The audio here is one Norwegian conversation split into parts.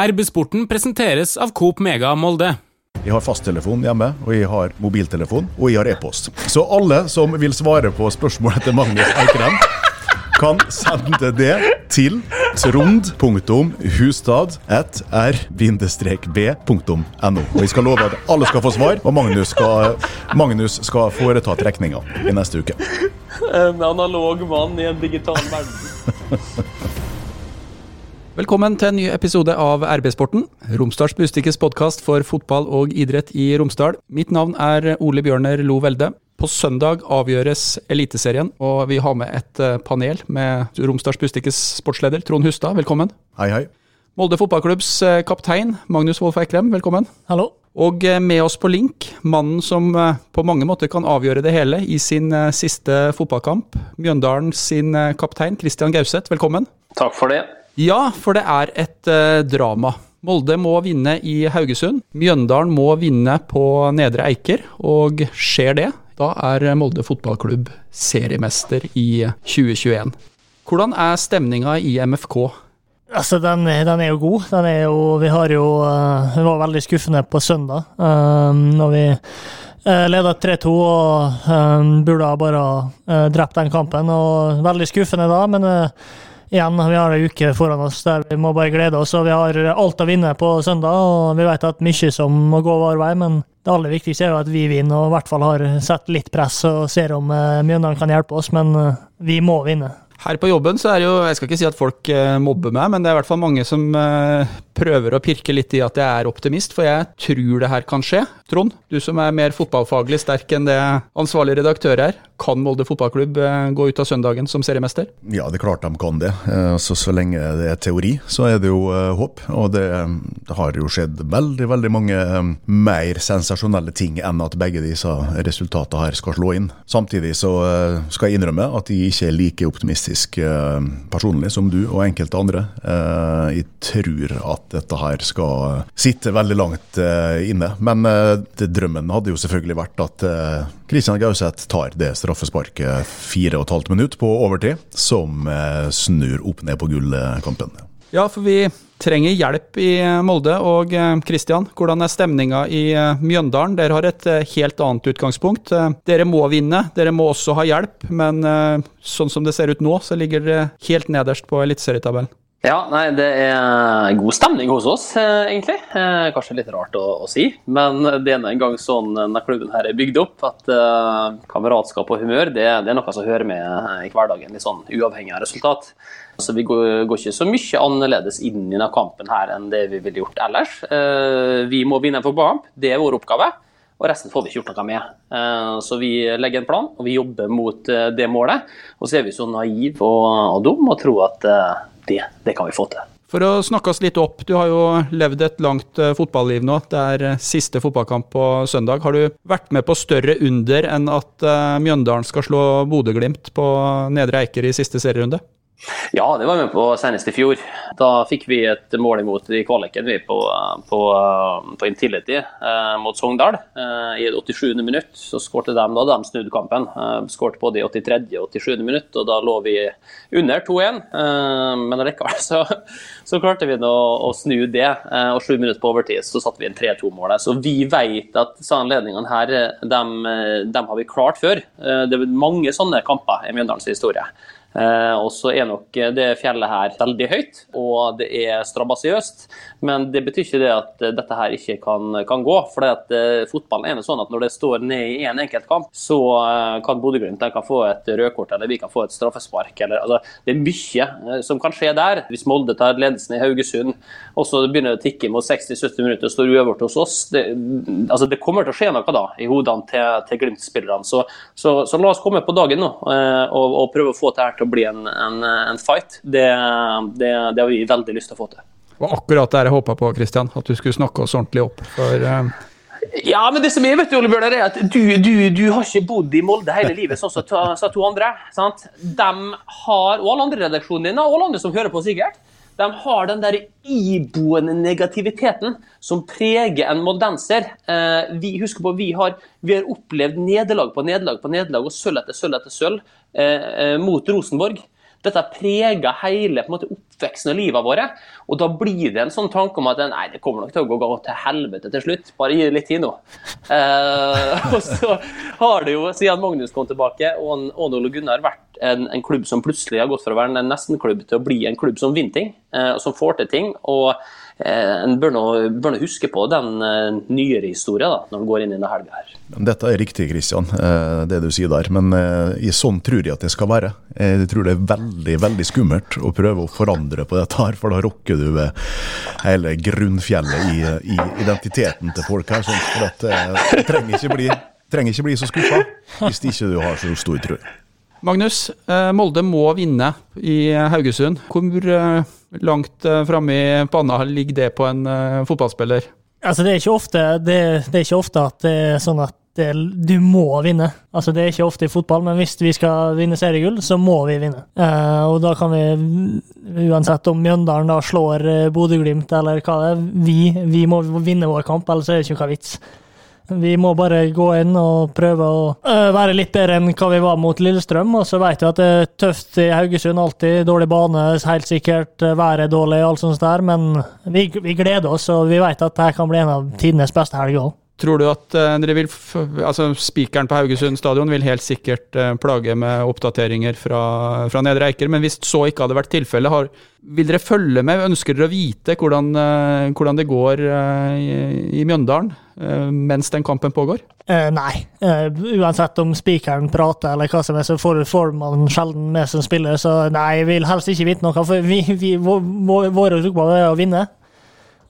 RB-sporten presenteres av Coop Mega Molde. Jeg har fasttelefon hjemme, og jeg har mobiltelefon, og jeg har e-post. Så alle som vil svare på spørsmålet til Magnus Eikrem, kan sende det til trond.hustad.r-b.no. Og jeg skal love at alle skal få svar, og Magnus skal, Magnus skal foreta trekninga i neste uke. En analog mann i en digital verden. Velkommen til en ny episode av RB-sporten, Romsdals Bustikkes podkast for fotball og idrett i Romsdal. Mitt navn er Ole Bjørner Lo Velde. På søndag avgjøres Eliteserien, og vi har med et eh, panel med Romsdals Bustikkes sportsleder Trond Hustad. Velkommen. Hei, hei. Molde fotballklubbs eh, kaptein Magnus Wolff Eikrem, velkommen. Hallo. Og eh, med oss på link, mannen som på mange måter kan avgjøre det hele i sin siste fotballkamp, Mjøndalen sin kaptein Christian Gauseth, velkommen. Takk for det. Ja, for det er et uh, drama. Molde må vinne i Haugesund. Mjøndalen må vinne på Nedre Eiker, og skjer det, da er Molde fotballklubb seriemester i 2021. Hvordan er stemninga i MFK? Altså, den, den, er jo god. Den er jo Vi har jo uh, var veldig skuffende på søndag, uh, når vi uh, leda 3-2 og burde bare ha drept den kampen. og Veldig skuffende da, men igjen, vi har en uke foran oss der vi må bare glede oss. og Vi har alt å vinne på søndag, og vi vet at mye som må gå vår vei. Men det aller viktigste er jo at vi vinner, og i hvert fall har sett litt press og ser om uh, Mjøndalen kan hjelpe oss. Men uh, vi må vinne. Her på jobben så er det jo, jeg skal ikke si at folk uh, mobber meg, men det er i hvert fall mange som prøver å pirke litt i at jeg er optimist, for jeg tror det her kan skje. Trond, du som er mer fotballfaglig sterk enn det ansvarlig redaktør er. Kan Molde fotballklubb eh, gå ut av søndagen som seriemester? Ja, det er klart de kan det. Eh, så, så lenge det er teori, så er det jo uh, håp. Og det, det, har jo skjedd veldig veldig mange mer sensasjonelle ting enn at begge disse resultatene her skal slå inn. Samtidig så skal jeg innrømme at jeg ikke er like optimistisk personlig som du og enkelte andre. jeg tror at dette her skal sitte veldig langt inne. Men drømmen hadde jo selvfølgelig vært at Christian Gauseth tar det straffesparket fire og et halvt minutt på overtid, som uh, snur opp ned på gullkampen. Ja, for vi trenger hjelp i Molde. Og Kristian, eh, hvordan er stemninga i Mjøndalen? Dere har et helt annet utgangspunkt. Dere må vinne, dere må også ha hjelp. Men sånn som det ser ut nå, så ligger dere helt nederst på eliteserietabellen. Ja, nei, det er god stemning hos oss, eh, egentlig. Eh, kanskje litt rart å, å, si, men det er en gang sånn denne klubben her er bygd opp. At uh, kameratskap og humør det, det, er noe som hører med i hverdagen, litt sånn uavhengig av resultat. Så vi går, går, ikke så mye annerledes inn i denne kampen her enn det vi ville gjort ellers. Uh, vi må vinne en fotballkamp, det er vår oppgave. Og resten får vi ikke gjort noe med. Så vi legger en plan, og vi jobber mot det målet. Og så er vi så naive og, og dumme og tror at det, det kan vi få til. For å snakke oss litt opp, du har jo levd et langt uh, fotballiv nå. Det er uh, siste fotballkamp på søndag. Har du vært med på større under enn at uh, Mjøndalen skal slå Bodø-Glimt på Nedre Eiker i siste serierunde? Ja, det var vi med på senest i fjor. Da fikk vi et mål imot i kvaliken vi på, på, på Intility eh, mot Sogndal. Eh, I det 87. minutt så skårte de da de snudde kampen. Eh, skårte både i 83. og 87. minutt, og da lå vi under 2-1. Eh, men likevel så, så, klarte vi å, å snu det, eh, og sju minutter på overtid så satte vi en 3-2-målet. Så vi vet at disse anledningene her, dem, dem har vi klart før. Eh, det er mange sånne kamper i Mjøndalens historie. Eh, og så er nok det fjellet her veldig høyt, og det er strabasiøst. Men det betyr ikke det at dette her ikke kan, kan gå. For at, uh, fotballen er sånn at når det står ned i én en enkelt kamp, så eh, kan Bodø-Glimt få et rødkort eller vi kan få et straffespark. Eller, altså, det er mye uh, som kan skje der. Hvis Molde tar ledelsen i Haugesund, og så begynner det å tikke mot 60-70 minutter og står uavgjort hos oss, det, altså, det, kommer til å skje noe da i hodene til, til Glimt-spillerne. Så, så, så, la oss komme på dagen nå og, og prøve å få det her til å bli en, en, en fight. Det, det, det har vi veldig lyst til å få til. Det var akkurat det jeg håpa på, Christian, at du skulle snakke oss ordentlig opp. For, uh... Ja, men det som er, vet du, Ole Bjørnar, er at du, du, du, har ikke bodd i Molde hele livet, sånn som så, så to andre. sant? De har, og alle andre redaksjonene din, og alle andre som hører på sikkert, de har den der iboende negativiteten som preger en moldenser. Eh, vi husker på, vi har, vi har opplevd nederlag på nederlag på nederlag og sølv etter sølv etter sølv mot Rosenborg. Dette preger hele måte, oppveksten og livet våre. Og da blir det en sånn tanke om at nei, det kommer nok til å gå til helvete til slutt. Bare gi det litt tid nå. Eh, og så har det jo, siden Magnus kom tilbake og Odd Ole Gunnar, vært en, en, klubb som plutselig har gått fra å være en nesten-klubb til å bli en klubb som vinner ting, eh, som får til ting. og Eh, en bør nå, bør nå, huske på den uh, nyere historien da, når en går inn i denne helga. her. Dette er riktig, Kristian, uh, det du sier der. Men sånn tror jeg at det skal være. Jeg tror det er veldig veldig skummelt å prøve å forandre på dette, her, for da rokker du hele grunnfjellet i, i, identiteten til folk her. Sånn, for at trenger ikke bli, trenger ikke bli så skuffa hvis ikke du har så stor tro. Magnus, Molde må vinne i Haugesund. Hvor langt uh, framme i panna ligger det på en fotballspiller? Altså, det er, ikke ofte, det, det er ikke ofte at det er sånn at du må vinne. Altså, det er ikke ofte i fotball, men hvis vi skal vinne seriegull, så må vi vinne. Uh, og da kan vi, uansett om Mjøndalen da slår Bodø-Glimt eller hva det er, vi, vi må vinne vår kamp, ellers er det ikke noe vits. Vi må bare gå inn og prøve å uh, være litt bedre enn hva vi var mot Lillestrøm. Og så vet vi at det er tøft i Haugesund alltid. Dårlig bane, helt sikkert. Været er dårlig, alt sånt der. Men vi, vi gleder oss, og vi vet at dette kan bli en av tidenes beste helger òg. Tror du at uh, dere vil altså Spikeren på Haugesund stadion vil helt sikkert uh, plage med oppdateringer fra, fra Nedre Eiker, men hvis så ikke hadde vært tilfellet, vil dere følge med? Ønsker dere å vite hvordan, uh, hvordan det går i, i, Mjøndalen mens den kampen pågår? nei. uansett om spikeren prater eller hva som er, så får, får man sjelden med som spiller. Så nei, jeg vil helst ikke vite noe, for vi, vi, våre oppgave er å vinne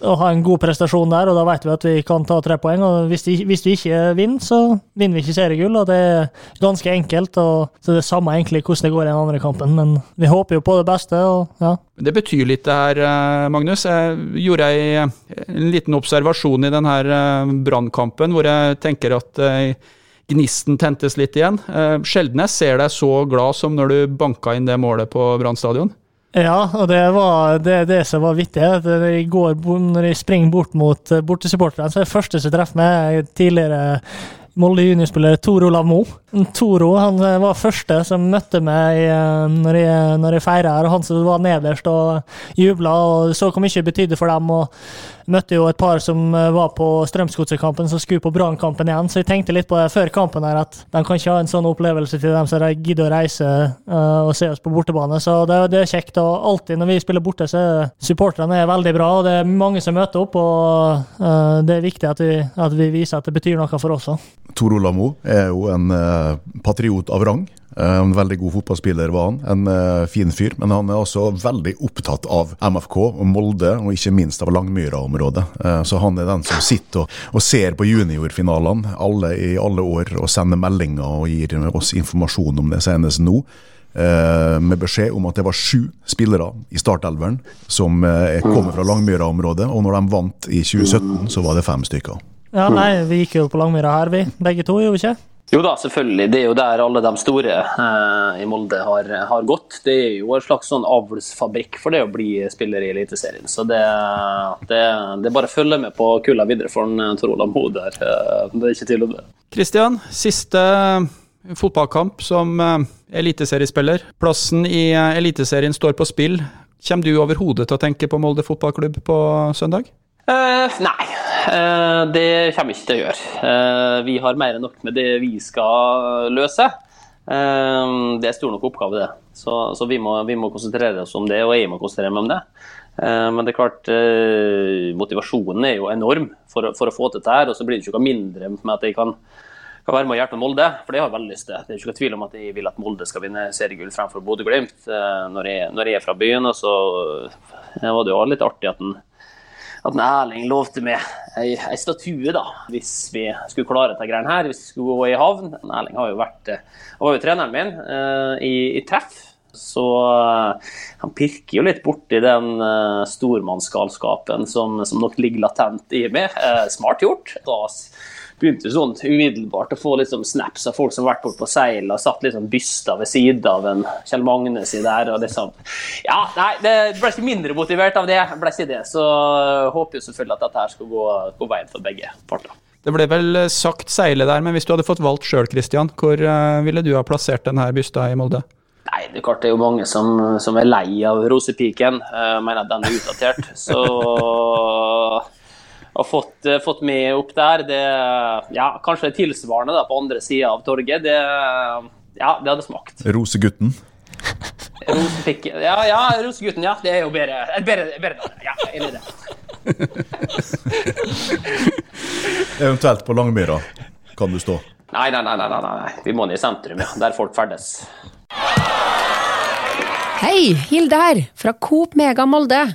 å ha en god prestasjon der, og da vet vi at vi kan ta tre poeng. og Hvis, de, hvis vi ikke vinner, så vinner vi ikke seriegull. og Det er ganske enkelt. og så Det er samme egentlig hvordan det går i den andre kampen, men vi håper jo på det beste. og ja. Det betyr litt det her, eh, Magnus. Jeg gjorde en liten observasjon i denne eh, brannkampen, hvor jeg tenker at eh, gnisten tentes litt igjen. Sjelden jeg ser deg så glad som når du banka inn det målet på Brann stadion. Ja, og det var det, det som var vittig. I går når jeg springer bort mot eh, bortesupporterne, så er det første som treffer meg, tidligere Molde juniorspiller Tor Olav Mo. Toro han eh, var første som møtte meg eh, når jeg, når jeg feira her. Han som var nederst og jubla og så hvor mye det betydde for dem. og Møtte jo et par som eh, var på Strømsgodset-kampen, som skulle på Brann-kampen igjen. Så jeg tenkte litt på det før kampen her, at de kan ikke ha en sånn opplevelse til dem som de gidder å reise og se oss på bortebane. Så det, det, er kjekt. Og alltid når vi spiller borte, så er supporterne er veldig bra. og Det er mange som møter opp, og det er viktig at vi, at vi, viser at det betyr noe for oss òg. Tor Ola Mo er jo en patriot av rang. Eh, en veldig god fotballspiller var han, en uh, fin fyr. Men han er også veldig opptatt av MFK og Molde, og ikke minst av Langmyra-området. Så han er den som sitter og, og ser på juniorfinalene alle, i alle år og sender meldinger og gir oss informasjon om det senest nå. Med beskjed om at det var sju spillere i startelveren som kommer fra Langmyra-området. Og når de vant i 2017, så var det fem stykker. Ja, nei, vi gikk jo på Langmyra her, vi. Begge to, gjorde vi ikke? Jo da, selvfølgelig. Det er jo der alle de store eh, i Molde har, har, gått. Det er jo en slags sånn avlsfabrikk for det å bli spiller i Eliteserien. Så det, det, det bare å følge med på kulla videre for en, eh, Tor Olav Moe der. Eh, det er ikke tvil om det. Kristian, siste fotballkamp som eliteseriespiller. Plassen i Eliteserien står på spill. Kommer du overhodet til å tenke på Molde fotballklubb på søndag? Uh, nei, uh, det kommer vi ikke til å gjøre. Uh, vi har mer enn nok med det vi skal løse. det er stor nok oppgave, det. Så, så vi, må, vi, må, konsentrere oss om det, og jeg må konsentrere meg om det. men det er klart, motivasjonen er jo enorm for, for, å få til dette. her, Og så blir det ikke noe mindre med at jeg kan, kan være med å hjelpe Molde, for det har jeg veldig lyst til. Det er ikke noe tvil om at jeg vil at Molde skal vinne seriegull fremfor Bodø-Glimt når, når, jeg er fra byen. og så var det jo litt artig at den at Erling lovte meg ei, statue da, hvis vi skulle klare dette greiene her, hvis vi skulle gå i havn. Erling har jo vært, eh, var jo treneren min uh, i, i, treff, så uh, han pirker jo litt borti den uh, stormannsgalskapen som, som, nok ligger latent i meg. smart gjort. Da begynte sånn umiddelbart å få liksom snaps av folk som har vært borte på seil og satt liksom byster ved siden av en Kjell Magnus i der. og liksom, ja, nei, Det ble ikke mindre motivert av det. ble ikke det, Så håper jo selvfølgelig at dette her skal gå, gå veien for begge parter. Det ble vel sagt seile der, men hvis du hadde fått valgt sjøl, Christian, hvor uh, ville du ha plassert denne bysta i Molde? Nei, det er klart det er jo mange som, som er lei av rosepiken. Jeg mener at den er utdatert. Så å fått, eh, fått med opp der, det Ja, kanskje tilsvarende da, på andre sida av torget. Det, ja, det hadde smakt. Rosegutten? Rosepikken Ja, ja, Rosegutten, ja. Det er jo bedre. Bedre, bedre. Ja, enig i det. Eventuelt på Langmyra kan du stå. Nei, nei, nei, nei, nei. vi må ned i sentrum, ja. Der folk ferdes. Hei, Hilde her, fra Coop Mega Molde.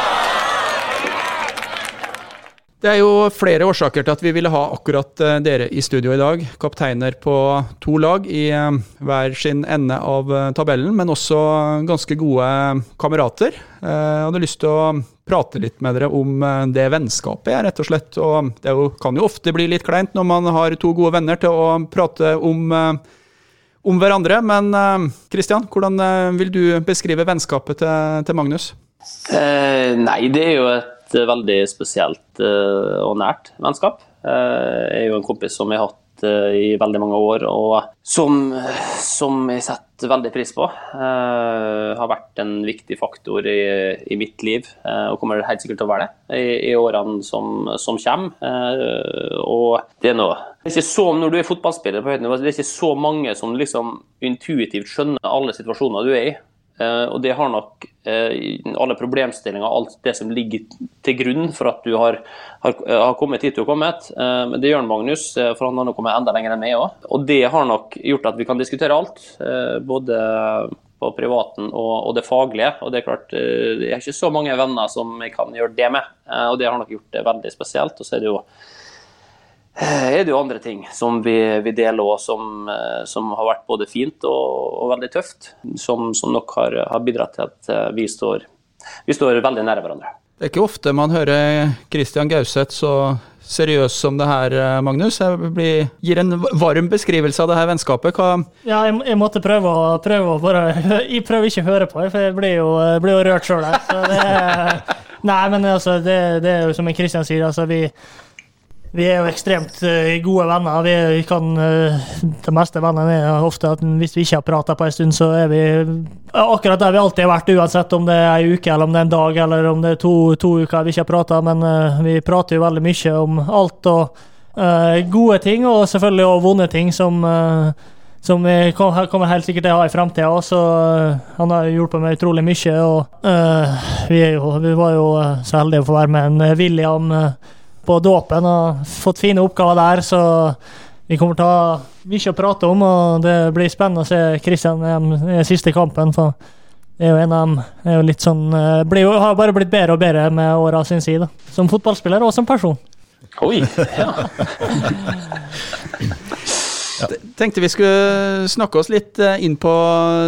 Det er jo flere årsaker til at vi ville ha akkurat eh, dere i studio i dag. Kapteiner på to lag i eh, hver sin ende av eh, tabellen, men også ganske gode kamerater. Jeg hadde lyst til å prate litt med dere om det vennskapet er, rett og slett. Og det kan jo ofte bli litt kleint når man har to gode venner til å prate om, om hverandre. Men Kristian, hvordan vil du beskrive vennskapet til, til Magnus? Eh, nei, det er jo et veldig spesielt eh, og nært vennskap. Eh, jeg er jo en kompis som jeg har hatt eh, i veldig mange år, og som, som jeg setter veldig pris på. har vært en viktig faktor i, i mitt liv, og kommer helt sikkert til å være det i, i årene som, som kommer. og det er noe det er ikke så, Når du er fotballspiller på høyt nivå, det er ikke så mange som liksom intuitivt skjønner alle situasjoner du er i. Eh, og det har nok eh, alle problemstillinger, alt det som ligger til grunn for at du har, har, har kommet hit du har kommet. Eh, men det gjør Magnus, for han har nå kommet enda lenger enn meg òg. Og det har nok gjort at vi kan diskutere alt. Både på privaten og, og, det faglige. Og det er klart, det er ikke så mange venner som jeg kan gjøre det med. Og det har nok gjort det veldig spesielt. Og så er det jo Eh, er det jo andre ting som vi, vi deler òg, som, eh, som, har vært både fint og, og veldig tøft. Som, som nok har, har, bidratt til at eh, vi står, vi står veldig nære hverandre. Det er ikke ofte man hører Christian Gauseth så seriøs som det her, Magnus. Jeg blir, gir en varm beskrivelse av det her vennskapet. Hva Ja, jeg, jeg, måtte prøve å, prøve å bare Jeg prøver ikke å høre på, for jeg blir jo, blir jo rørt sjøl her. Nei, men altså, det, det, er jo som Christian sier, altså vi vi er jo ekstremt uh, gode venner. Vi, kan uh, Det meste vennene er ofte at hvis vi ikke har prata på en stund, så er vi akkurat der vi alltid har vært, uansett om det er ei uke, eller om det er en dag, eller om det er to, to uker vi ikke har prata. Men uh, vi prater jo veldig mye om alt og gode ting, og selvfølgelig også vonde ting som som vi kommer helt sikkert til å ha i framtida. Så han har hjulpet meg utrolig mye. Og vi, jo, vi, var jo så heldige å få være med en William på dåpen og fått fine oppgaver der, så vi kommer til å ha mye å prate om. Og det blir spennende å se Kristian i siste kampen. for det er jo en av dem er jo litt sånn, eh, blir jo, har bare blitt bedre og bedre med åra sin side. Som fotballspiller og som person. Oi, ja. Ja. Tenkte vi skulle snakke oss litt eh, inn på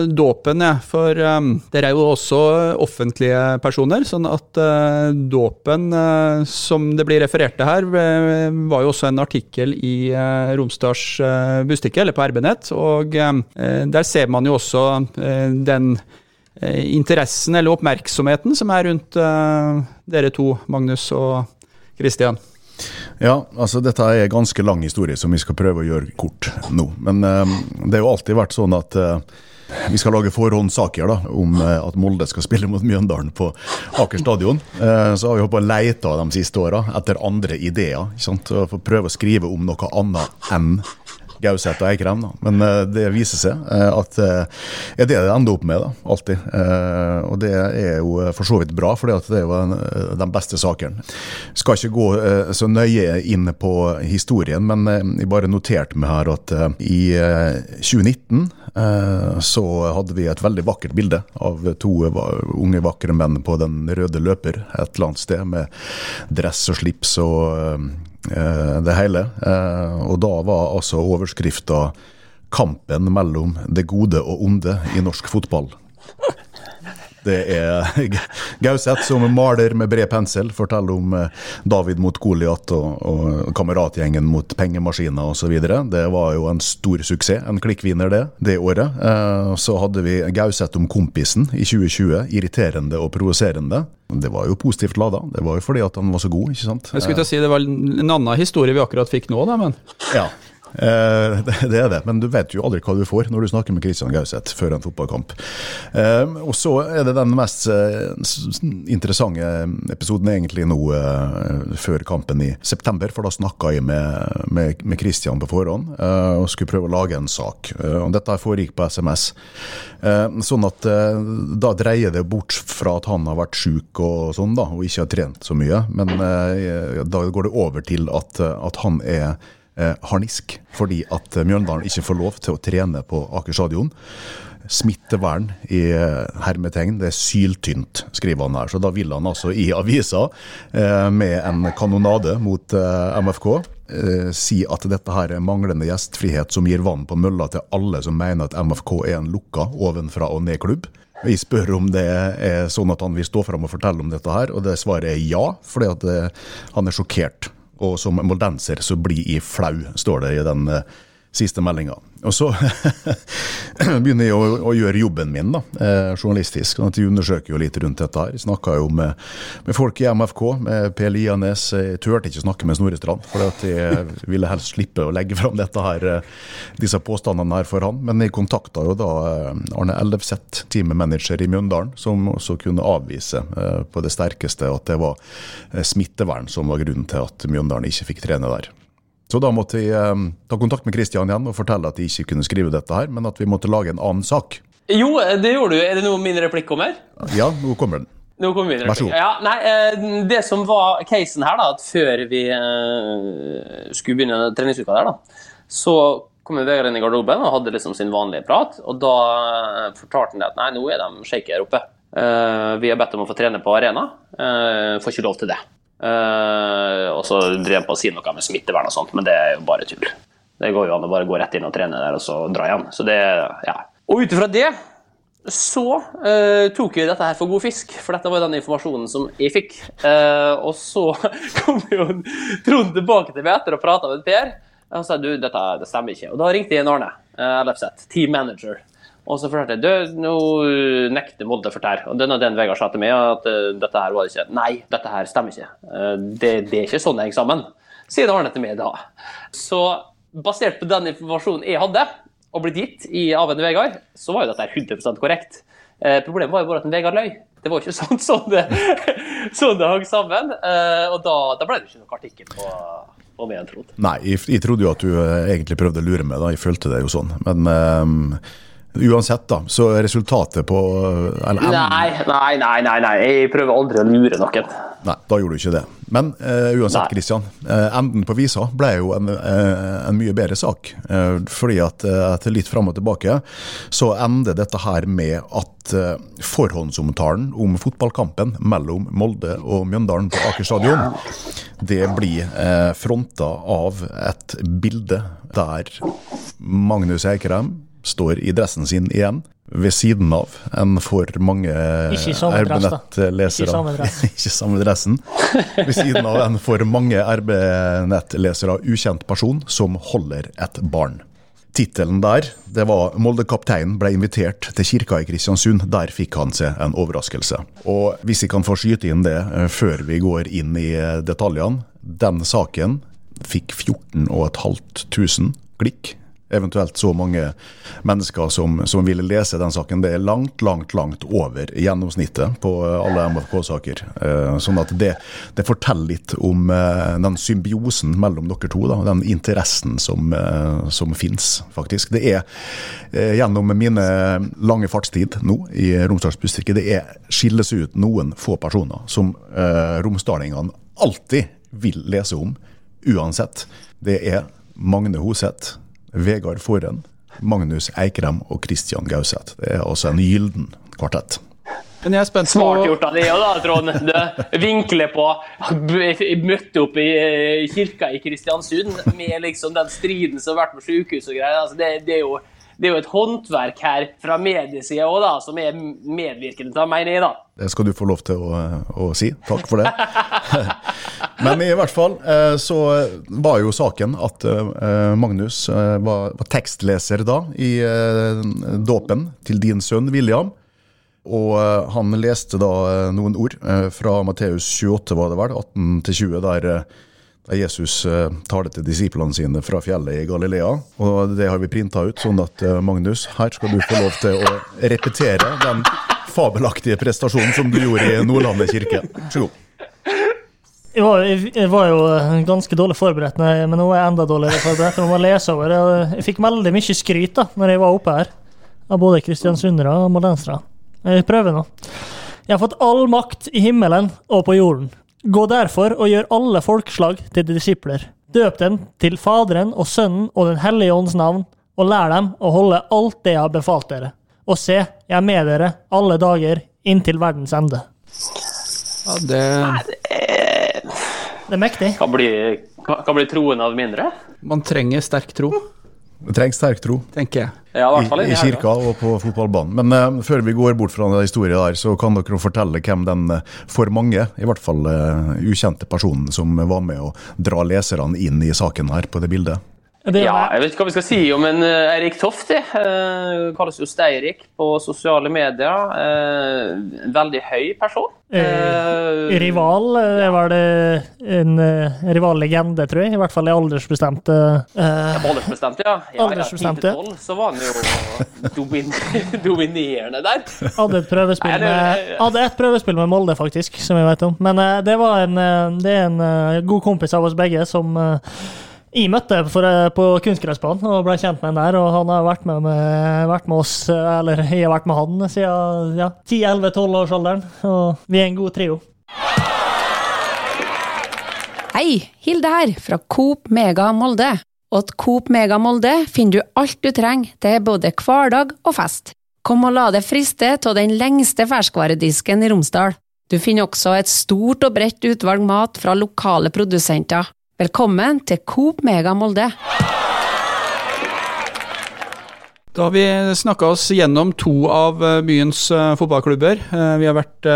dåpen, ja. For um, dere er jo også offentlige personer. Sånn at uh, dåpen, uh, som det blir referert til her, var jo også en artikkel i uh, Romsdals uh, Bustikke, eller på RB-nett. Og der ser man jo også den interessen eller oppmerksomheten som er rundt dere to, Magnus og Kristian. Ja, altså dette er en ganske lang historie som vi skal prøve å gjøre kort nå. Men eh, det har jo alltid vært sånn at eh, vi skal lage forhåndssaker da, om eh, at Molde skal spille mot Mjøndalen på Aker stadion. så har vi holdt på å leite de siste åra etter andre ideer. For å prøve å skrive om noe annet enn Gauseth og Eikrem. Da. Men uh, det viser seg uh, at uh, er det det ender opp med, da, alltid. og det er jo for så vidt bra, for det er jo en, den beste saken. Skal ikke gå så nøye inn på historien, men jeg bare noterte meg her at i 2019 så hadde vi et veldig vakkert bilde av to unge, vakre menn på den røde løper et eller annet sted, med dress og slips og Eh, det hele. Eh, og da var altså overskrifta 'Kampen mellom det gode og onde i norsk fotball'. Det er Gauseth som maler med bred pensel, forteller om eh, David mot Goliat og, og kameratgjengen mot pengemaskiner osv. Det var jo en stor suksess, en klikkvinner det, det året. Eh, så hadde vi Gauseth om kompisen i 2020, irriterende og provoserende. Det var jo positivt lada, det var jo fordi at han var så god, ikke sant. Jeg skulle til å si Det var en annen historie vi akkurat fikk nå, da, men Ja, Eh, det er det, men du vet jo aldri hva du får når du snakker med Kristian Gauseth før en fotballkamp. Eh, og så er det den mest eh, interessante episoden egentlig nå før kampen i september, for da snakka jeg med, Christian på forhånd og skulle prøve å lage en sak. Og dette foregikk på SMS. Sånn at da dreier det bort fra at han har vært sjuk og sånn, da, og ikke har trent så mye. Men da går det over til at, at han er eh, harnisk fordi at eh, Mjøndalen ikke får lov til å trene på Aker stadion. Smittevern i eh, hermetegn, det er syltynt, skriver han her. Så da vil han altså i avisa, med en kanonade mot MFK, si at dette her er manglende gjestfrihet som gir vann på mølla til alle som mener at MFK er en lukka ovenfra og ned-klubb. Vi spør om det er sånn at han vil stå fram og fortelle om dette her, og det svaret er ja, fordi at han er sjokkert og som moldenser så blir jeg flau, står det i den uh, siste meldinga. Og så begynner jeg å, å, gjøre jobben min, da, eh, journalistisk. sånn at Jeg undersøker jo litt rundt dette. her. Jeg snakka jo med, med, folk i MFK, med Per Lianes. Jeg turte ikke snakke med Snorre Strand, for jeg ville helst slippe å legge fram dette eh, disse påstandene her for han. Men jeg kontakta jo da eh, Arne Ellefseth, teammanager i Mjøndalen, som også kunne avvise eh, på det sterkeste at det var eh, smittevern som var grunnen til at Mjøndalen ikke fikk trene der. Så da måtte jeg um, ta kontakt med Kristian igjen og fortelle at de ikke kunne skrive dette her, men at vi måtte lage en annen sak. Jo, det gjorde du. Er det noe min replikk kommer? Ja, nå kommer den. Nå kommer min replikk. Ja, nei, eh, det som var casen her, da, at før vi uh, skulle begynne treningsuka der, da, så kom Vegard inn i garderoben og hadde liksom sin vanlige prat. Og da fortalte han at nei, nå er de shaky her oppe. Uh, vi har bedt om å få trene på arena. Uh, får ikke lov til det. Uh, og så drev han på å si noe med smittevern og sånt, men det er jo bare tull. Det går jo an å bare gå rett inn og trene der, og så dra igjen. Så det, ja. Og ut ifra det så uh, tok vi dette her for god fisk, for dette var den informasjonen som jeg fikk. Uh, og så kom jo Trond tilbake til meg etter å prate med Per og sa du, dette det stemmer ikke. Og da ringte jeg inn Arne uh, Ellefseth, team manager. Og så fortalte jeg du, nå nekter Molde for dette. Og det er den Vegard sa til meg, at uh, dette her var det ikke. Nei, dette her stemmer ikke. Uh, det, det, er ikke sånn det henger sammen, sier Arne til meg da. Så basert på den informasjonen jeg hadde, og blitt gitt i, av en Vegard, så var jo dette 100% korrekt. Problemet var jo bare at en Vegard løy. Det var ikke sånn, sånn, det, sånn det hang sammen. og da, da ble det ikke noen artikkel på om mer enn trodd. Nei, jeg, jeg, trodde jo at du egentlig prøvde å lure meg, da. Jeg følte det jo sånn. Men um, Uansett, da. Så resultatet på eller, nei, nei, nei, nei, nei. Jeg prøver aldri å lure noen. Nei, da gjorde du ikke det. Men uh, uansett, Kristian. Uh, enden på visa ble jo en, uh, en mye bedre sak. fordi at etter litt fram og tilbake så ender dette her med at forhåndsomtalen om fotballkampen mellom Molde og Mjøndalen på Aker stadion, det blir fronta av et bilde der Magnus Eikrem står i dressen sin igjen, ved siden av en for mange RB-nettlesere Ikke samme dressen. ved siden av en for mange RB-nettlesere ukjent person som holder et barn. Tittelen der det var 'Molde-kapteinen ble invitert til kirka i Kristiansund'. Der fikk han seg en overraskelse. Og Hvis jeg kan få skyte inn det eh, før vi går inn i eh, detaljene. Den saken fikk 14 500 klikk eventuelt så mange mennesker som, som, ville lese den saken. Det er langt, langt, langt over gjennomsnittet på alle MFK-saker. Eh, sånn at det, det, forteller litt om eh, den symbiosen mellom dere to. Da, den interessen som, eh, som fins, faktisk. Det er gjennom mine lange fartstid nå i Romsdalsbustiket, det er skilles ut noen få personer som romsdalingene alltid vil lese om, uansett. Det er Magne Hoseth, Vegard Forhen, Magnus Eikrem og Christian Gauseth. Det er altså en gylden kvartett. Men jeg er spent på Smart gjort av deg da, Trond. Du vinkler på Møtte opp i kirka i Kristiansund med liksom den striden som har vært på sykehus og greier. Altså det, det, er jo det er jo et håndverk her fra mediesida òg, som er medvirkende til meg, da. Det skal du få lov til å, å si. Takk for det. Men i hvert fall eh, så var jo saken at eh, Magnus eh, var, var tekstleser da i dåpen til din sønn William. Og han leste da noen ord fra Matteus 28, var det vel, 18-20, der, der Jesus taler til disiplene sine fra fjellet i Galilea. Og det har vi printa ut, sånn at Magnus, her skal du få lov til å repetere den fabelaktige prestasjonen som du gjorde i Nordlandet kirke. Vær så god. Var, jeg var, jo ganske dårlig forberedt, men nå er jeg enda dårligere forberedt. Jeg må lese over. Jeg fikk veldig mye skryt da når jeg var oppe her, av både kristiansundere og moldensere. Jeg prøver nå. Jeg har fått all makt i himmelen og på jorden. Gå derfor og gjør alle folkeslag til disipler. Døp dem til Faderen og Sønnen og Den hellige ånds navn, og lær dem å holde alt det jeg har befalt dere. Og se, jeg er med dere alle dager inntil verdens ende. Ja, det det er mektig. Kan bli, kan bli troen av mindre. Man trenger sterk tro. Det trengs sterk tro. Tenker jeg. Ja, i, I, I, kirka og på fotballbanen. Men uh, før vi går bort fra den historien der, så kan dere fortelle hvem den uh, for mange, i hvert fall uh, ukjente personen som var med å dra leserne inn i saken her på det bildet. Ja, jeg vet ikke hva vi skal si om en uh, Eirik Tofte. Uh, kalles jo Steirik på sosiale medier. Uh, en veldig høy person. Uh, rival var det en uh, rivallegende, tror jeg. I hvert fall i aldersbestemt. ja, aldersbestemt, ja. ja aldersbestemt, ja. Så var han jo domin dominerende der. Hadde et prøvespill med, hadde et prøvespill med Molde, faktisk, som jeg vet om. Men det var en, det er en god kompis av oss begge som jeg møtte for, eh, på kunstgressbanen og ble kjent med ham der. Og han har vært med, med, vært med, oss, eller jeg har vært med han siden ja, 10-11-12-årsalderen. Og vi er en god trio. Hei, Hilde her, fra Coop Mega Molde. Og til Coop Mega Molde finner du alt du trenger til både hverdag og fest. Kom og la deg friste av den lengste ferskvaredisken i Romsdal. Du finner også et stort og bredt utvalg mat fra lokale produsenter. Velkommen til Coop Mega Molde. Da har vi snakka oss gjennom to av eh, byens eh, fotballklubber. Eh, vi har vært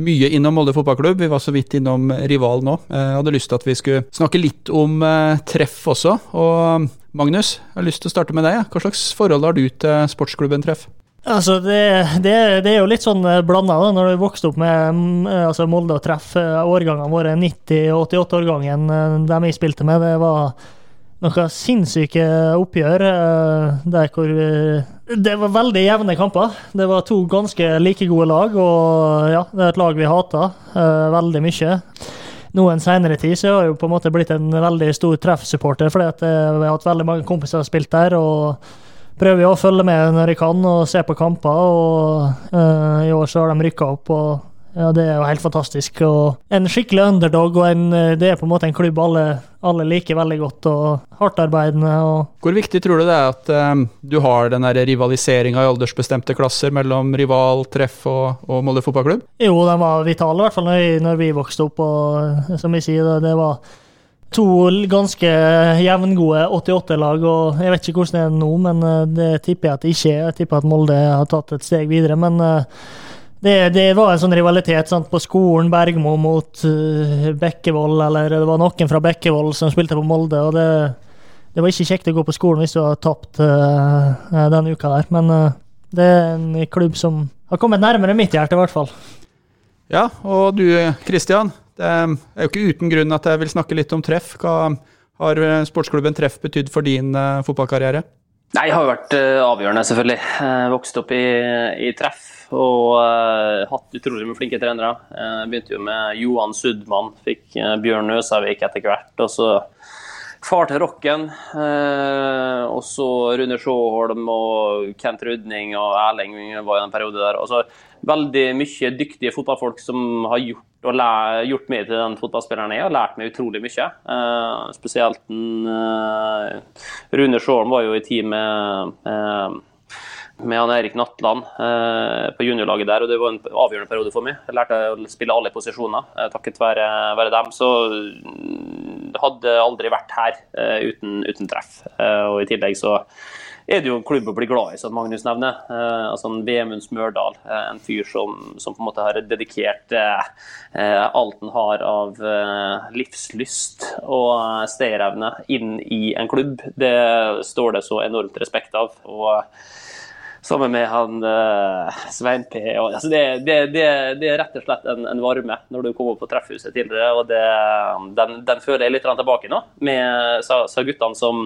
mye innom Molde fotballklubb, vi var så vidt innom Rival nå. Jeg hadde lyst til at vi skulle snakke litt om treff også. Og Magnus, jeg har lyst til å starte med deg. Hva slags forhold har du til sportsklubben Treff? Altså, det, det, det, er jo litt sånn eh, blanda når du vokste opp med mm, eh, altså Molde og Treff. Eh, årgangene våre, 90- og 88-årgangen, de jeg spilte med, det var noen sinnssyke oppgjør. Der hvor Det var veldig jevne kamper. Det var to ganske like gode lag, og ja, det er et lag vi hata veldig mye. Nå en senere tid så har jeg jo på en måte blitt en veldig stor Treff-supporter, fordi at vi har hatt veldig mange kompiser som har spilt der. og prøver jo å følge med når jeg kan og se på kamper. og uh, I år så har de rykka opp, og ja, det er jo helt fantastisk. og En skikkelig underdog, og en, eh, det er på en måte en klubb alle, alle liker veldig godt. og Hardtarbeidende. Og Hvor viktig tror du det er at um, du har den rivaliseringa i aldersbestemte klasser mellom rival, treff og, og Molde fotballklubb? Jo, den var vital, i hvert fall når, når vi vokste opp. og Som jeg sier, det, det var to ganske jevngode 88-lag. og Jeg vet ikke hvordan det er nå, men eh, det tipper jeg at det ikke er. Jeg tipper at Molde har tatt et steg videre. Men eh, det, det var en sånn rivalitet sant, på skolen. Bergmo mot uh, Bekkevold, eller det var noen fra Bekkevold som spilte på Molde. og det, det var ikke kjekt å gå på skolen hvis du har tapt uh, denne uka der. Men uh, det er en klubb som har kommet nærmere mitt hjerte, i hvert fall. Ja, og du Kristian, det er jo ikke uten grunn at jeg vil snakke litt om treff. Hva har eh, sportsklubben Treff betydd for din uh, fotballkarriere? Nei, Det har jo vært uh, avgjørende, selvfølgelig. Jeg vokst opp i, i treff og uh, hatt utrolig mye flinke trenere. Uh, begynte jo med Johan Sudman, fikk Bjørn Øsavik etter hvert. og så far til rocken. Eh, og så Rune Sjåholm og Kent Rudning og Erling var i den periode der. Altså, veldig mye dyktige fotballfolk som har gjort, gjort meg til den fotballspilleren jeg har lært meg utrolig mye. Eh, spesielt eh, Rune Sjåholm var jo i team med eh, med han Erik Natland eh, på juniorlaget der, og det var en avgjørende periode for meg. Jeg lærte å spille alle posisjoner eh, takket være, være dem. Så hadde aldri vært her uh, uten, uten treff. Uh, og i tillegg så er det jo en klubb å bli glad i, som Magnus nevner. altså altså Vemund Smørdal, eh, en fyr som, som, på en måte har dedikert eh, eh alt han har av eh, livslyst og stayerevne inn i en klubb. Det står det så enormt respekt av. og sammen med han uh, Svein P. Og, altså det, det, det, det, er rett og slett en, en, varme når du kommer på treffhuset tidligere. og den, den, føler jeg litt tilbake nå, med sa, sa guttene som,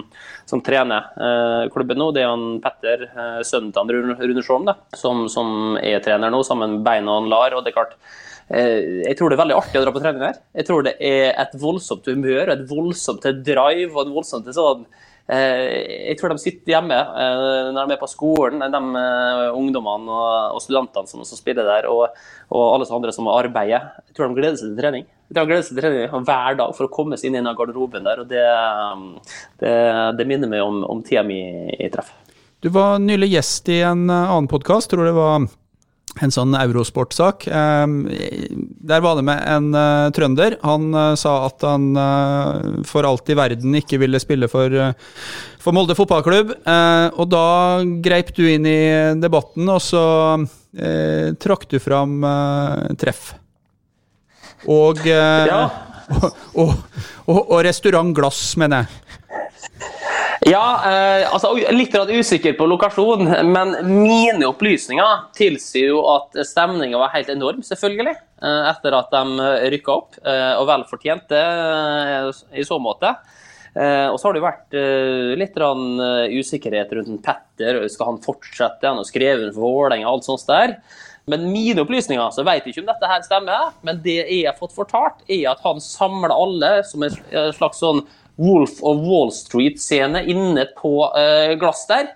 som trener uh, klubben nå. Det er han Petter, uh, sønnen til Rune, Sjåm, som, som, er trener nå, sammen med Beina og Lar. og det er klart jeg tror det er veldig artig å dra på trening her. Jeg tror det er et voldsomt humør, et voldsomt drive og et voldsomt sånn jeg tror de sitter hjemme eh, når de er på skolen, de eh, ungdommene og studentene som spiller der, og, og alle andre som arbeider. Jeg tror de gleder seg til trening. De gleder seg til trening hver dag for å komme seg inn i den garderoben der. og Det, det, det minner meg om, om tida mi i treff. Du var nylig gjest i en annen podkast, tror det var en sånn eurosportsak. Der var det med en uh, trønder. Han uh, sa at han uh, for alt i verden ikke ville spille for, for Molde fotballklubb. og da greip du inn i debatten, og så trakk du fram treff. Og, ja. og, og, og, og restaurant Glass, mener jeg. Ja, eh, altså litt usikker på lokasjon, men mine opplysninger tilsier jo at stemninga var helt enorm, selvfølgelig. Eh, etter at de rykka opp, eh, og vel fortjente eh, i så måte. Og så har det jo vært litt usikkerhet rundt Petter. Skal han fortsette? Han har skrevet for Vålerenga, alt sånt der. Men mine opplysninger så vet jeg ikke om dette her stemmer, men det jeg har fått fortalt, er at han samler alle som en slags sånn Wolf of Wall Street-scene inne på uh, glass der.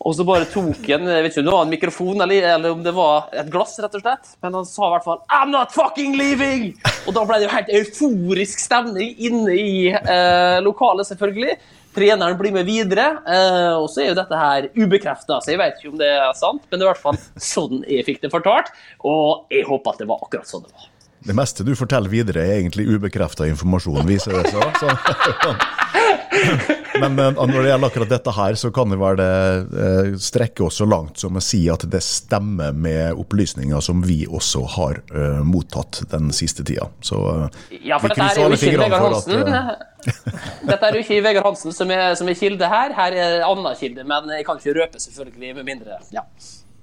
Og så bare tok han jeg vet ikke om det var en mikrofon eller, eller, om det var et glass, rett og slett. Men han sa i hvert fall 'I'm not fucking leaving!' Og da ble det jo helt euforisk stemning inne i uh, lokalet, selvfølgelig. Treneren blir med videre. Uh, og så er jo dette her ubekrefta, så jeg vet ikke om det er sant. Men det er i hvert fall sånn jeg fikk det fortalt. Og jeg håper at det var akkurat sånn det var. Det meste du forteller videre, er egentlig ubekrefta informasjon, viser det seg. Så. Men, når det gjelder akkurat dette her, så kan det være det eh, strekke oss så langt som å si at det stemmer med opplysninger som vi også har uh, mottatt den siste tida. Så uh, ja, for dette er jo ikke Vegard Hansen. At, uh, dette er jo ikke Vegard Hansen som er, som er kilde her. Her er Anna kilde, men jeg kan ikke røpe, selvfølgelig, med mindre ja.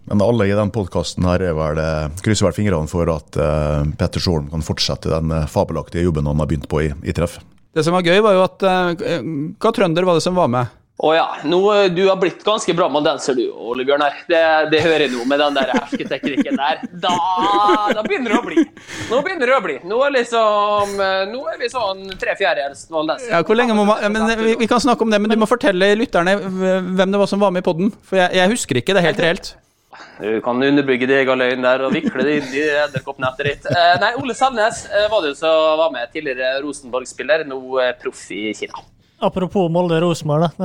Men alle i den podkasten her er vel krysser vel fingrene for at uh, Petter Solm kan fortsette den uh, fabelaktige jobben han har begynt på i, i treff. Det som var gøy, var jo at uh, Hva trønder var det som var med? Å ja. Nå, du har blitt ganske bra med modenser du, Ole Bjørnar. Det, det hører jeg nå med den der hersketeknikken der. Da, da, begynner det å bli. Nå begynner det å bli. Nå er, liksom, nå er vi sånn tre fjerdedels valdenser. Ja, hvor lenge må man, men, vi, vi, kan snakke om det, men du må fortelle lytterne hvem det var som var med i poden. For jeg, jeg husker ikke det helt reelt. Du kan underbygge din egen løgn der og vikle det inn i edderkoppnettet ditt. Eh, nei, Ole Selnes eh, var det jo som var med. Tidligere Rosenborg-spiller, nå eh, proff i Kina. Apropos Molde-Rosenborg,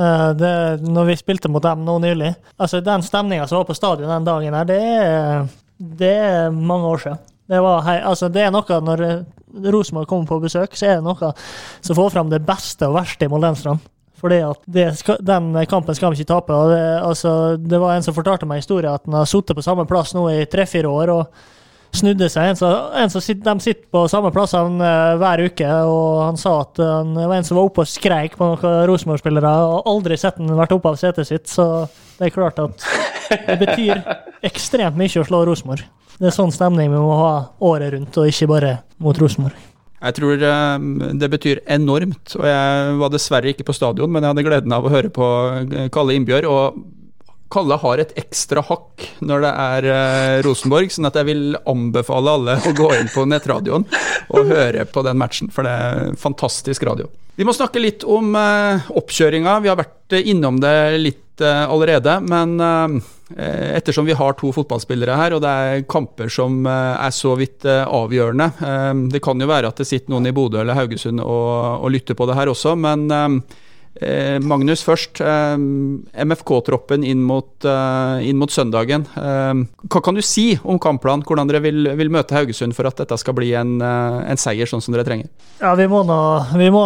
når vi spilte mot dem nå nylig altså Den stemninga som var på stadion den dagen, her, det er, det er mange år siden. Det, hei, altså det er noe Når Rosenborg kommer på besøk, så er det noe som får fram det beste og verste i moldenserne. Fordi at Den kampen skal vi ikke tape. det, altså, det var en som fortalte meg historien at han har sittet på samme plass nå i tre-fire år. og snudde seg. En, som, en som sitter, de sitter på samme plass han, uh, hver uke, og han sa at han var en som var oppe og skreik på noen Rosenborg-spillere, og aldri sett han vært oppe av setet sitt. Så det er klart at det betyr ekstremt mye å slå Rosenborg. Det er sånn stemning vi må ha året rundt, og ikke bare mot Rosenborg. Jeg tror ehm, det betyr enormt. og Jeg var dessverre ikke på stadion, men jeg hadde gleden av å høre på eh, Kalle Innbjørg. og Kalle har et ekstra hakk når det er eh, Rosenborg, sånn at jeg vil anbefale alle å gå inn på nettradioen og høre på den matchen, for det er fantastisk radio. Vi må snakke litt om eh, oppkjøringa. Vi har vært innom det litt allerede, men ettersom vi har to fotballspillere her, og det er kamper som eh, er så vidt eh, avgjørende. Det kan jo være at det sitter noen i Bodø eller Haugesund og, og lytter på det her også, men Eh, Magnus først. Eh, MFK-troppen inn, eh, inn mot søndagen. hva kan du si om kampplanen? Hvordan dere vil, vil, møte Haugesund for at dette skal bli en, en seier sånn som dere trenger? Ja, Vi må nå, vi, må,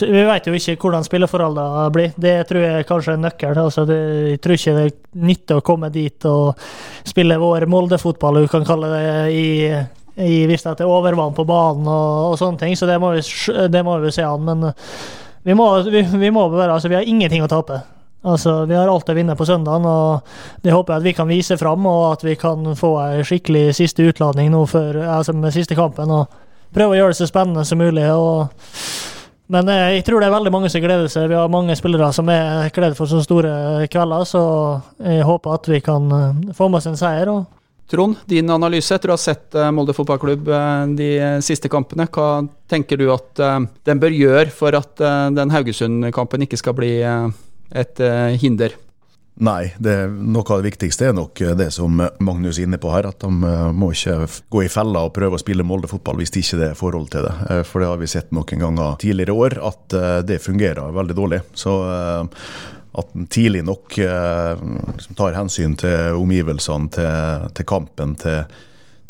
vi vet jo ikke hvordan spilleforholdene blir. Det tror jeg kanskje er nøkkelen. Altså, jeg tror ikke det nytter å komme dit og spille vår Molde-fotball, du kan kalle det, i i, hvis det er overvann på banen og, og, sånne ting, så det må vi, det må vi se an. Men vi må, vi, vi må være, altså, vi har ingenting å tape. Altså, Vi har alt å vinne på søndagen, og det håper jeg at vi kan vise fram. Og at vi kan få en skikkelig siste utladning nå før, altså med siste kampen. og Prøve å gjøre det så spennende som mulig. og men eh, jeg tror det er veldig mange som gleder seg. Vi har mange spillere som er kledd for så store kvelder, så jeg håper at vi kan eh, få med oss en seier. og Trond, din analyse etter å ha sett eh, Molde fotballklubb eh, de siste kampene. Hva tenker du at eh, den bør gjøre for at den Haugesund-kampen ikke skal bli et hinder? Nei, det, noe av det viktigste er nok det som Magnus er inne på her. At de må ikke gå i fella og prøve å spille Molde-fotball hvis det ikke er forhold til det. For det har vi sett noen ganger tidligere år, at det fungerer veldig dårlig. Så at en tidlig nok eh, tar hensyn til omgivelsene, til, til kampen, til,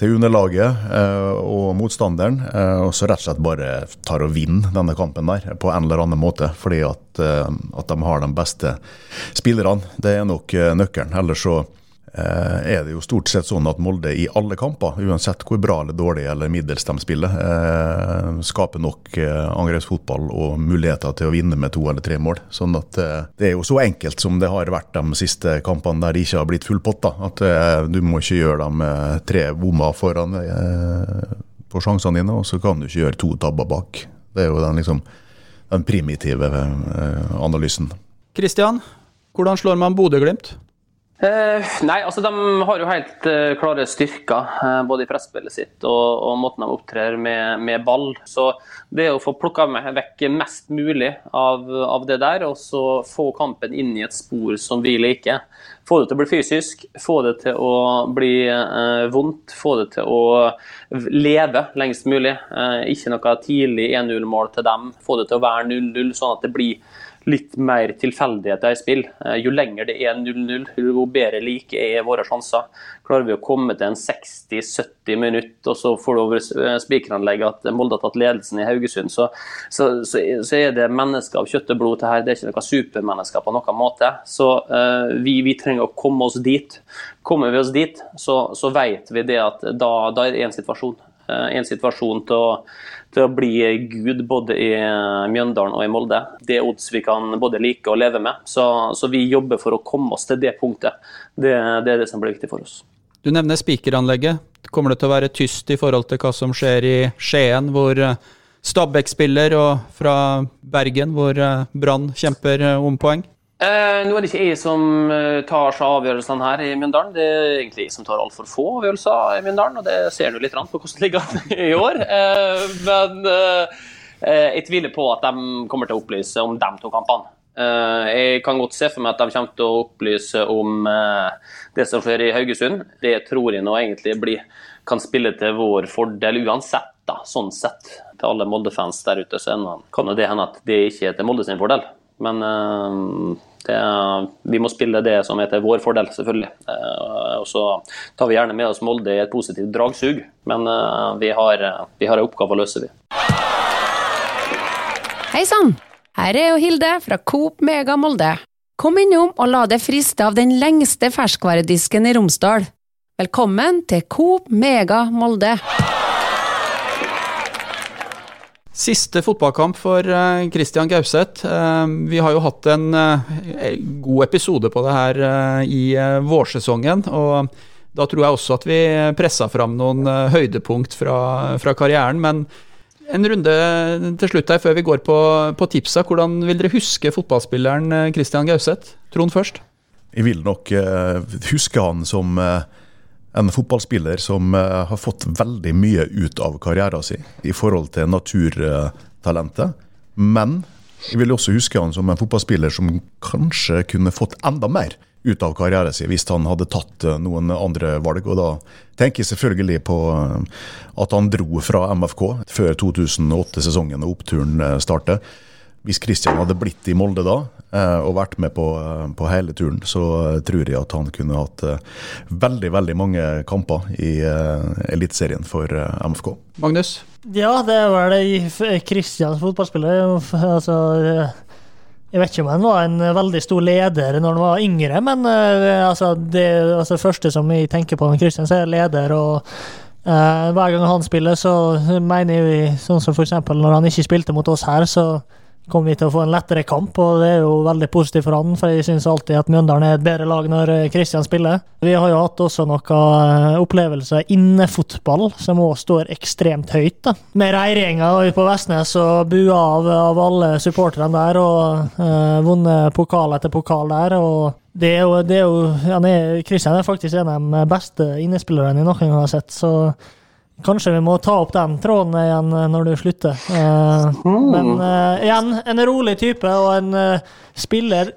til underlaget eh, og motstanderen. Eh, og så rett og slett bare tar og vinner denne kampen der på en eller annen måte. Fordi at, at de har de beste spillerne. Det er nok nøkkelen. Ellers så er det jo stort sett sånn at Molde i alle kamper, uansett hvor bra eller dårlig eller middels de spiller, eh, skaper nok eh, angrepsfotball og muligheter til å vinne med to eller tre mål. Sånn at Det er jo så enkelt som det har vært de siste kampene der det ikke har blitt full pott. da, At du må ikke gjøre dem tre bommer foran på sjansene dine, og så kan du ikke gjøre to tabber bak. Det er jo den, liksom, den primitive analysen. Kristian, hvordan slår man Bodø-Glimt? Uh, nei, altså De har jo helt uh, klare styrker, uh, både i presspillet sitt og, og, måten de opptrer med, med, ball. Så det å få plukka vekk mest mulig av, av, det der, og så få kampen inn i et spor som vi liker. Få det til å bli fysisk, få det til å bli vondt, få det til å leve lengst mulig. ikke noe tidlig 1-0-mål til dem. Få det til å være 0-0, sånn at det blir litt mer tilfeldigheter i spill. Eh, jo lenger det er 0-0, jo bedre like er våre sjanser. Klarer vi å komme til en 60-70 minutt, og så får du over eh, spikeranlegget at Molde har tatt ledelsen i Haugesund, så, så, så, så, er det mennesker av kjøtt og blod til her. Det er ikke noen supermennesker på noen måte. Så uh, vi, vi, trenger å komme oss dit. Kommer vi oss dit, så vet vi det at da, da er det én situasjon. Uh, en situasjon til å til å bli gud både i Mjøndalen og i Molde. Det er odds vi kan både like og leve med. Så, så vi jobber for å komme oss til det punktet. Det, det, er det som blir viktig for oss. Du nevner spikeranlegget. Kommer det til å være tyst i forhold til hva som skjer i Skien, hvor eh, Stabæk spiller, og fra Bergen, hvor eh, Brann kjemper eh, om poeng? Eh, nå er det ikke jeg som eh, tar seg avgjørelsene her i Mjøndalen. Det er egentlig jeg som tar altfor få avgjørelser i Mjøndalen, og det ser du litt på hvordan det ligger i år. Eh, men eh, eh, jeg tviler på at de kommer til å opplyse om de to kampene. Eh, jeg kan godt se for meg at de kommer til å opplyse om det som skjer i Haugesund. Det tror jeg nå egentlig blir, kan spille til vår fordel uansett, da, sånn sett. Til alle Molde-fans der ute så kan det hende at det ikke er til Molde sin fordel. Men uh, det, vi må spille det som er til vår fordel, selvfølgelig. Uh, og så tar vi gjerne med oss Molde i et positivt dragsug, men uh, vi har, vi har en oppgave å løse, vi. Hei sann! Her er jo Hilde fra Coop Mega Molde. Kom innom og la deg friste av den lengste ferskvaredisken i Romsdal. Velkommen til Coop Mega Molde. Siste fotballkamp for uh, Christian Gauseth. Uh, vi har jo hatt en uh, god episode på det her i vårsesongen. og Da tror jeg også at vi pressa fram noen høydepunkt fra, fra, karrieren. Men en runde til slutt her før vi går på, på tipsa. Hvordan vil dere huske fotballspilleren Christian Gauseth? Trond først. Jeg vil nok huske han som en fotballspiller som uh, har fått veldig mye ut av karrieren sin i forhold til naturtalentet. Men jeg vil også huske han som en fotballspiller som kanskje kunne fått enda mer ut av karrieren sin hvis han hadde tatt uh, noen andre valg. Og da tenker jeg selvfølgelig på uh, at han dro fra MFK før 2008-sesongen og oppturen startet. Hvis Kristian hadde blitt i Molde da, eh, og vært med på, eh, på hele turen, så eh, tror jeg at han kunne hatt veldig, veldig mange kamper i Eliteserien for MFK. Magnus? Ja, det er vel Kristians fotballspiller. Altså, jeg vet ikke om han var en veldig stor leder når han var yngre, men altså, det altså, første som vi tenker på med Kristian, så er leder. og Uh, hver gang han spiller, så mener vi, sånn som f.eks. når han ikke spilte mot oss her, så kommer vi til å få en lettere kamp, og det er jo veldig positivt for han, for jeg syns alltid at Mjøndalen er et bedre lag når Kristian eh, spiller. Vi har jo hatt også noen opplevelser opplevelser innefotball som òg står ekstremt høyt. da. Med Reirgjenga på Vestnes og bua av, av alle supporterne der, og eh, vunnet pokal etter pokal der. og det er jo, det er jo han er, Christian er faktisk en av de beste innespillerne jeg noen gang har sett. så Kanskje vi må ta opp den tråden igjen eh, når du slutter. Uh, mm. Men uh, igjen, en rolig type og en uh, spiller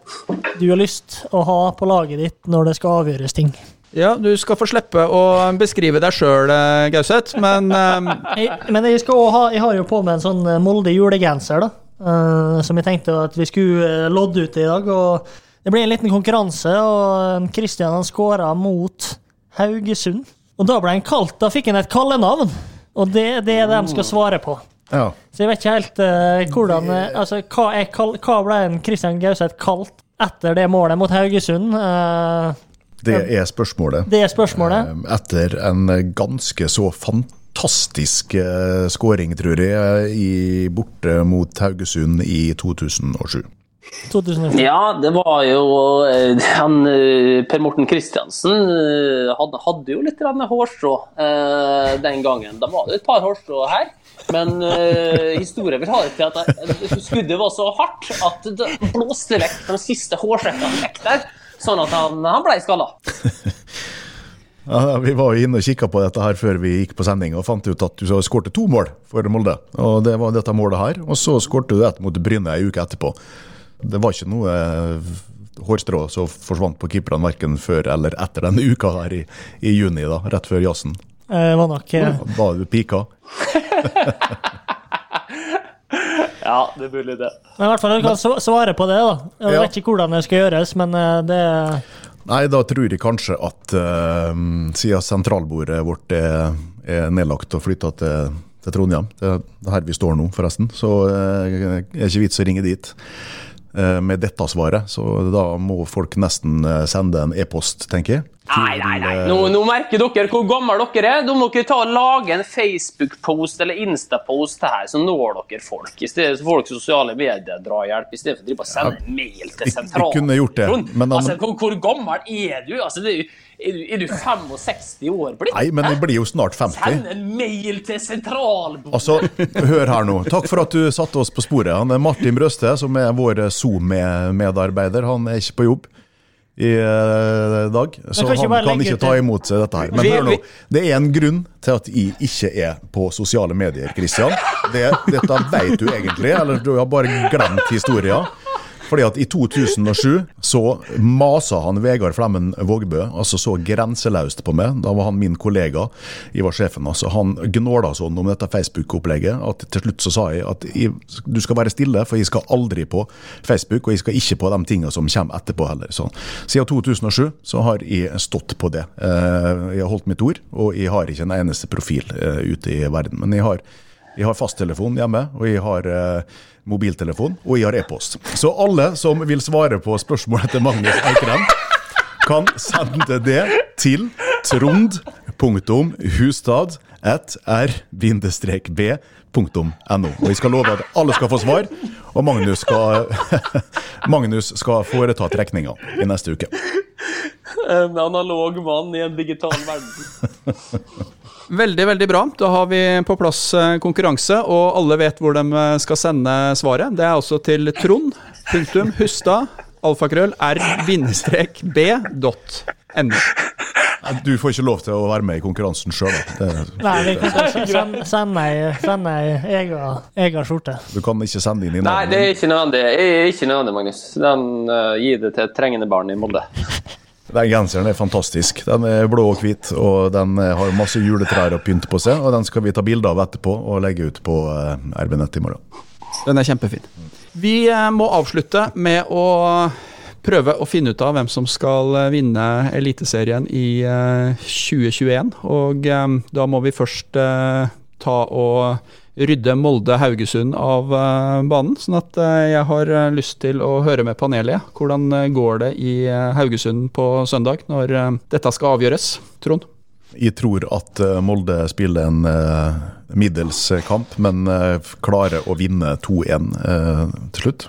du har lyst å ha på laget ditt når det skal avgjøres ting. Ja, du skal få slippe å beskrive deg sjøl, Gauseth, men jeg, Men jeg, skal ha, jeg har jo på meg en sånn Molde julegenser, da. som jeg tenkte at vi skulle lodde ut i dag. og Det blir en liten konkurranse, og Christian han skåra mot Haugesund. Og da ble han kalt, da fikk han et kallenavn, og det, det er det de skal svare på. Ja. Så jeg vet ikke helt uh, hvordan uh, Altså, hva, er, hva ble en Christian Gauseth kalt etter det målet mot Haugesund? Uh, det er spørsmålet. Det er spørsmålet. Etter en ganske så fantastisk skåring, tror jeg, i borte mot Haugesund i 2007. 2005. Ja, det var jo eh, han, eh, Per Morten Kristiansen eh, hadde, hadde jo litt hårstrå eh, den gangen. Da var det et par hårstrå her. Men eh, historien vil ha det til at skuddet var så hardt at det blåste vekk de siste hårsekkene vekk der. Sånn at han, han ble skalla. Ja, vi var jo inne og kikka på dette her før vi gikk på sending og fant ut at du skårte to mål for Molde. Og Det var dette målet her. Og så skårte du ett mot Bryne ei uke etterpå. Det var ikke noe eh, hårstrå som forsvant på keeperne verken før eller etter denne uka her i, i juni, da, rett før jazzen. Eh, var nok eh. Var du pika? ja, det er mulig, det. Men i hvert fall, du kan svare på det, da. Jeg ja. vet ikke hvordan det skal gjøres, men eh, det Nei, da tror jeg kanskje at uh, siden sentralbordet vårt er, er nedlagt og flytta til, til Trondheim, det er her vi står nå, forresten, så uh, er ikke vits å ringe dit. Eh, med dette svaret, så da må folk nesten eh, sende en e-post, tenker jeg. Nei, nei, nei. Nå, nå, merker dere hvor gamle dere er. Da må dere ta og lage en Facebook-post eller Insta-post her, så når dere folk. I stedet for folk sosiale medier drahjelp, i stedet for å sende ja, mail til sentralen. Vi kunne gjort det, men altså, hvor, hvor, gammel er du? Altså, det er jo er du, er du 65 år blitt? Nei, men jeg blir jo snart 50. Send en mail til sentralbordet! Altså, hør her nå. Takk for at du satte oss på sporet. Han er Martin Brøste, som er vår Zoom-medarbeider. Han er ikke på jobb i uh, dag, så han kan ikke ta imot seg dette her. Men hør nå, det er en grunn til at jeg ikke er på sosiale medier, Christian. Det, dette vet du egentlig, eller du har bare glemt historien. Fordi at i 2007 så masa han Vegard Flemmen Vågbø altså så grenseløst på meg. Da var han min kollega. Jeg var sjefen. altså Han gnåla sånn om dette Facebook-opplegget at til slutt så sa jeg at jeg, du skal være stille, for jeg skal aldri på Facebook, og jeg skal ikke på de tingene som kommer etterpå heller. Så, siden 2007 så har jeg stått på det. Eh, jeg har holdt mitt ord, og jeg har ikke en eneste profil eh, ute i verden. Men jeg har jeg har fasttelefon hjemme, og jeg har eh, mobiltelefon, og jeg har e-post. Så alle som vil svare på spørsmålet til Magnus Eikrem, kan sende det til trond.hustad at r-b.no. Og jeg skal love at alle skal få svar, og Magnus skal, Magnus skal foreta trekninga i neste uke. En analog mann i en digital verden. Veldig, veldig bra. Da har vi på plass eh, konkurranse, og alle vet hvor de eh, skal sende svaret. Det er også til Trond. Punktum Hustad. Alfakrøll r-b.no. Du får ikke lov til å være med i konkurransen sjøl. Nei, vi kan sende ei egen skjorte. Du kan ikke sende inn i navnet? Nei, det er ikke nødvendig, ikke nødvendig Magnus. Den, uh, gir det til et trengende barn i Molde. Den genseren er fantastisk. Den er blå og hvit, og den har masse juletrær og pynt på seg. Og den skal vi ta bilde av etterpå og legge ut på eh, RB Nett i morgen. Den er kjempefin. Vi eh, må avslutte med å prøve å finne ut av hvem som skal eh, vinne Eliteserien i 2021. Og da må vi først ta og rydde Molde-Haugesund av banen. Sånn at jeg har lyst til å høre med panelet. Hvordan går det i Haugesund på søndag, når dette skal avgjøres? Trond? Jeg tror at Molde spiller en middels kamp, men eh, klarer å vinne 2-1 eh, til slutt.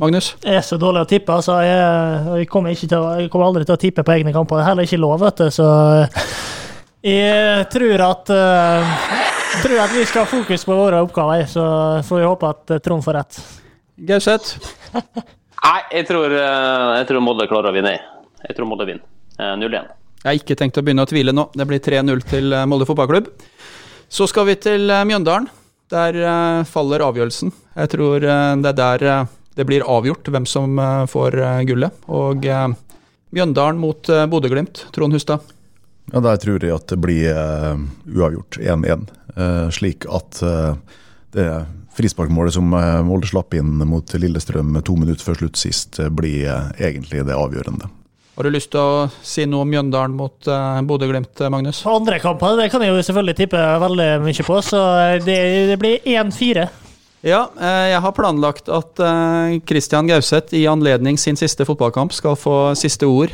Magnus? Jeg er så dårlig å tippe. altså Jeg, jeg, kommer, til, jeg kommer, aldri til å tippe på egne kamper. Det er heller ikke lov, vet du. Så jeg tror at uh, tror at vi skal ha fokus på våre oppgaver. Så får vi håpe at Trond får rett. Gauseth? Nei, jeg tror, jeg tror Molde klarer å vinne. Jeg tror Molde vinner. 0-1. Jeg har ikke tenkt å begynne å tvile nå. Det blir 3-0 til Molde fotballklubb. Så skal vi til eh, Mjøndalen. Der eh, faller avgjørelsen. Jeg tror eh, det er der det blir avgjort hvem som får gullet. Og Mjøndalen mot Bodø-Glimt. Trond Hustad? Ja, Der tror jeg at det blir uavgjort 1-1. slik at det frisparkmålet som Molde slapp inn mot Lillestrøm to minutter før slutt sist, blir egentlig det avgjørende. Har du lyst til å si noe om Mjøndalen mot uh, Bodø-Glimt, eh, Magnus? Andre kamper det kan jeg jo selvfølgelig tippe veldig mye på, så det, det blir 1-4. Ja, jeg har planlagt at Kristian Gauseth i anledning sin siste fotballkamp skal få siste ord,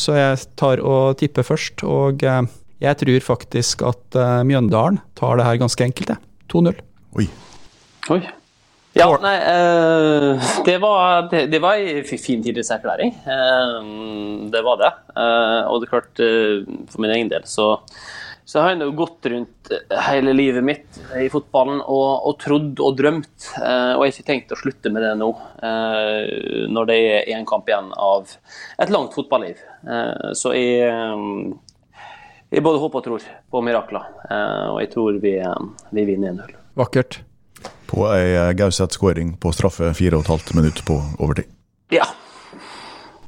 så jeg tar og tipper først. Og jeg tror faktisk at Mjøndalen tar det her ganske enkelt, jeg. 2-0. Oi. Oi. Ja, nei, det, var, det, det var en fin tidlighetserklæring. Uh, det var det. Og det er klart, for min egen del så, så har jeg nå gått rundt hele livet mitt i fotballen og, og trodd og drømt. og jeg har ikke tenkt å slutte med det nå, når det er én kamp igjen av et langt fotballiv. så jeg, jeg både håper og tror på mirakler, og jeg tror vi, vi vinner 1-0. Vakkert på ei eh, Gauseth-skåring på straffe fire og et halvt minutt på overtid. Ja.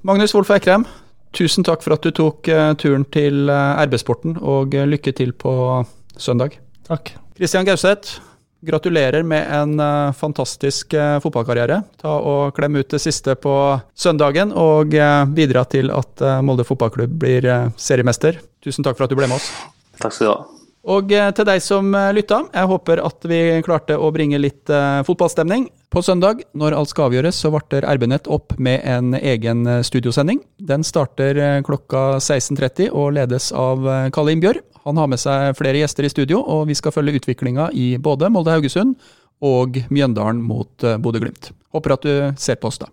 Magnus Wolff Ekrem, tusen takk for at du tok uh, turen til uh, RB-sporten, og uh, lykke til på søndag. Takk. Kristian Gauseth, gratulerer med en fantastisk fotballkarriere. Ta og Klem ut det siste på søndagen, og bidra til at Molde fotballklubb blir seriemester. Tusen takk for at du ble med oss. Takk skal du ha. Og eh, til deg som eh, lytta, jeg håper at vi klarte å bringe litt uh, fotballstemning. På søndag, når alt skal avgjøres, så varter RB-nett opp med en egen studiosending. Den starter klokka 16.30 og ledes av Kalle Imbjørg. Han har med seg flere gjester i studio, og vi skal følge utviklinga i både Molde-Haugesund og Mjøndalen mot Bodø-Glimt. Håper at du ser på oss da.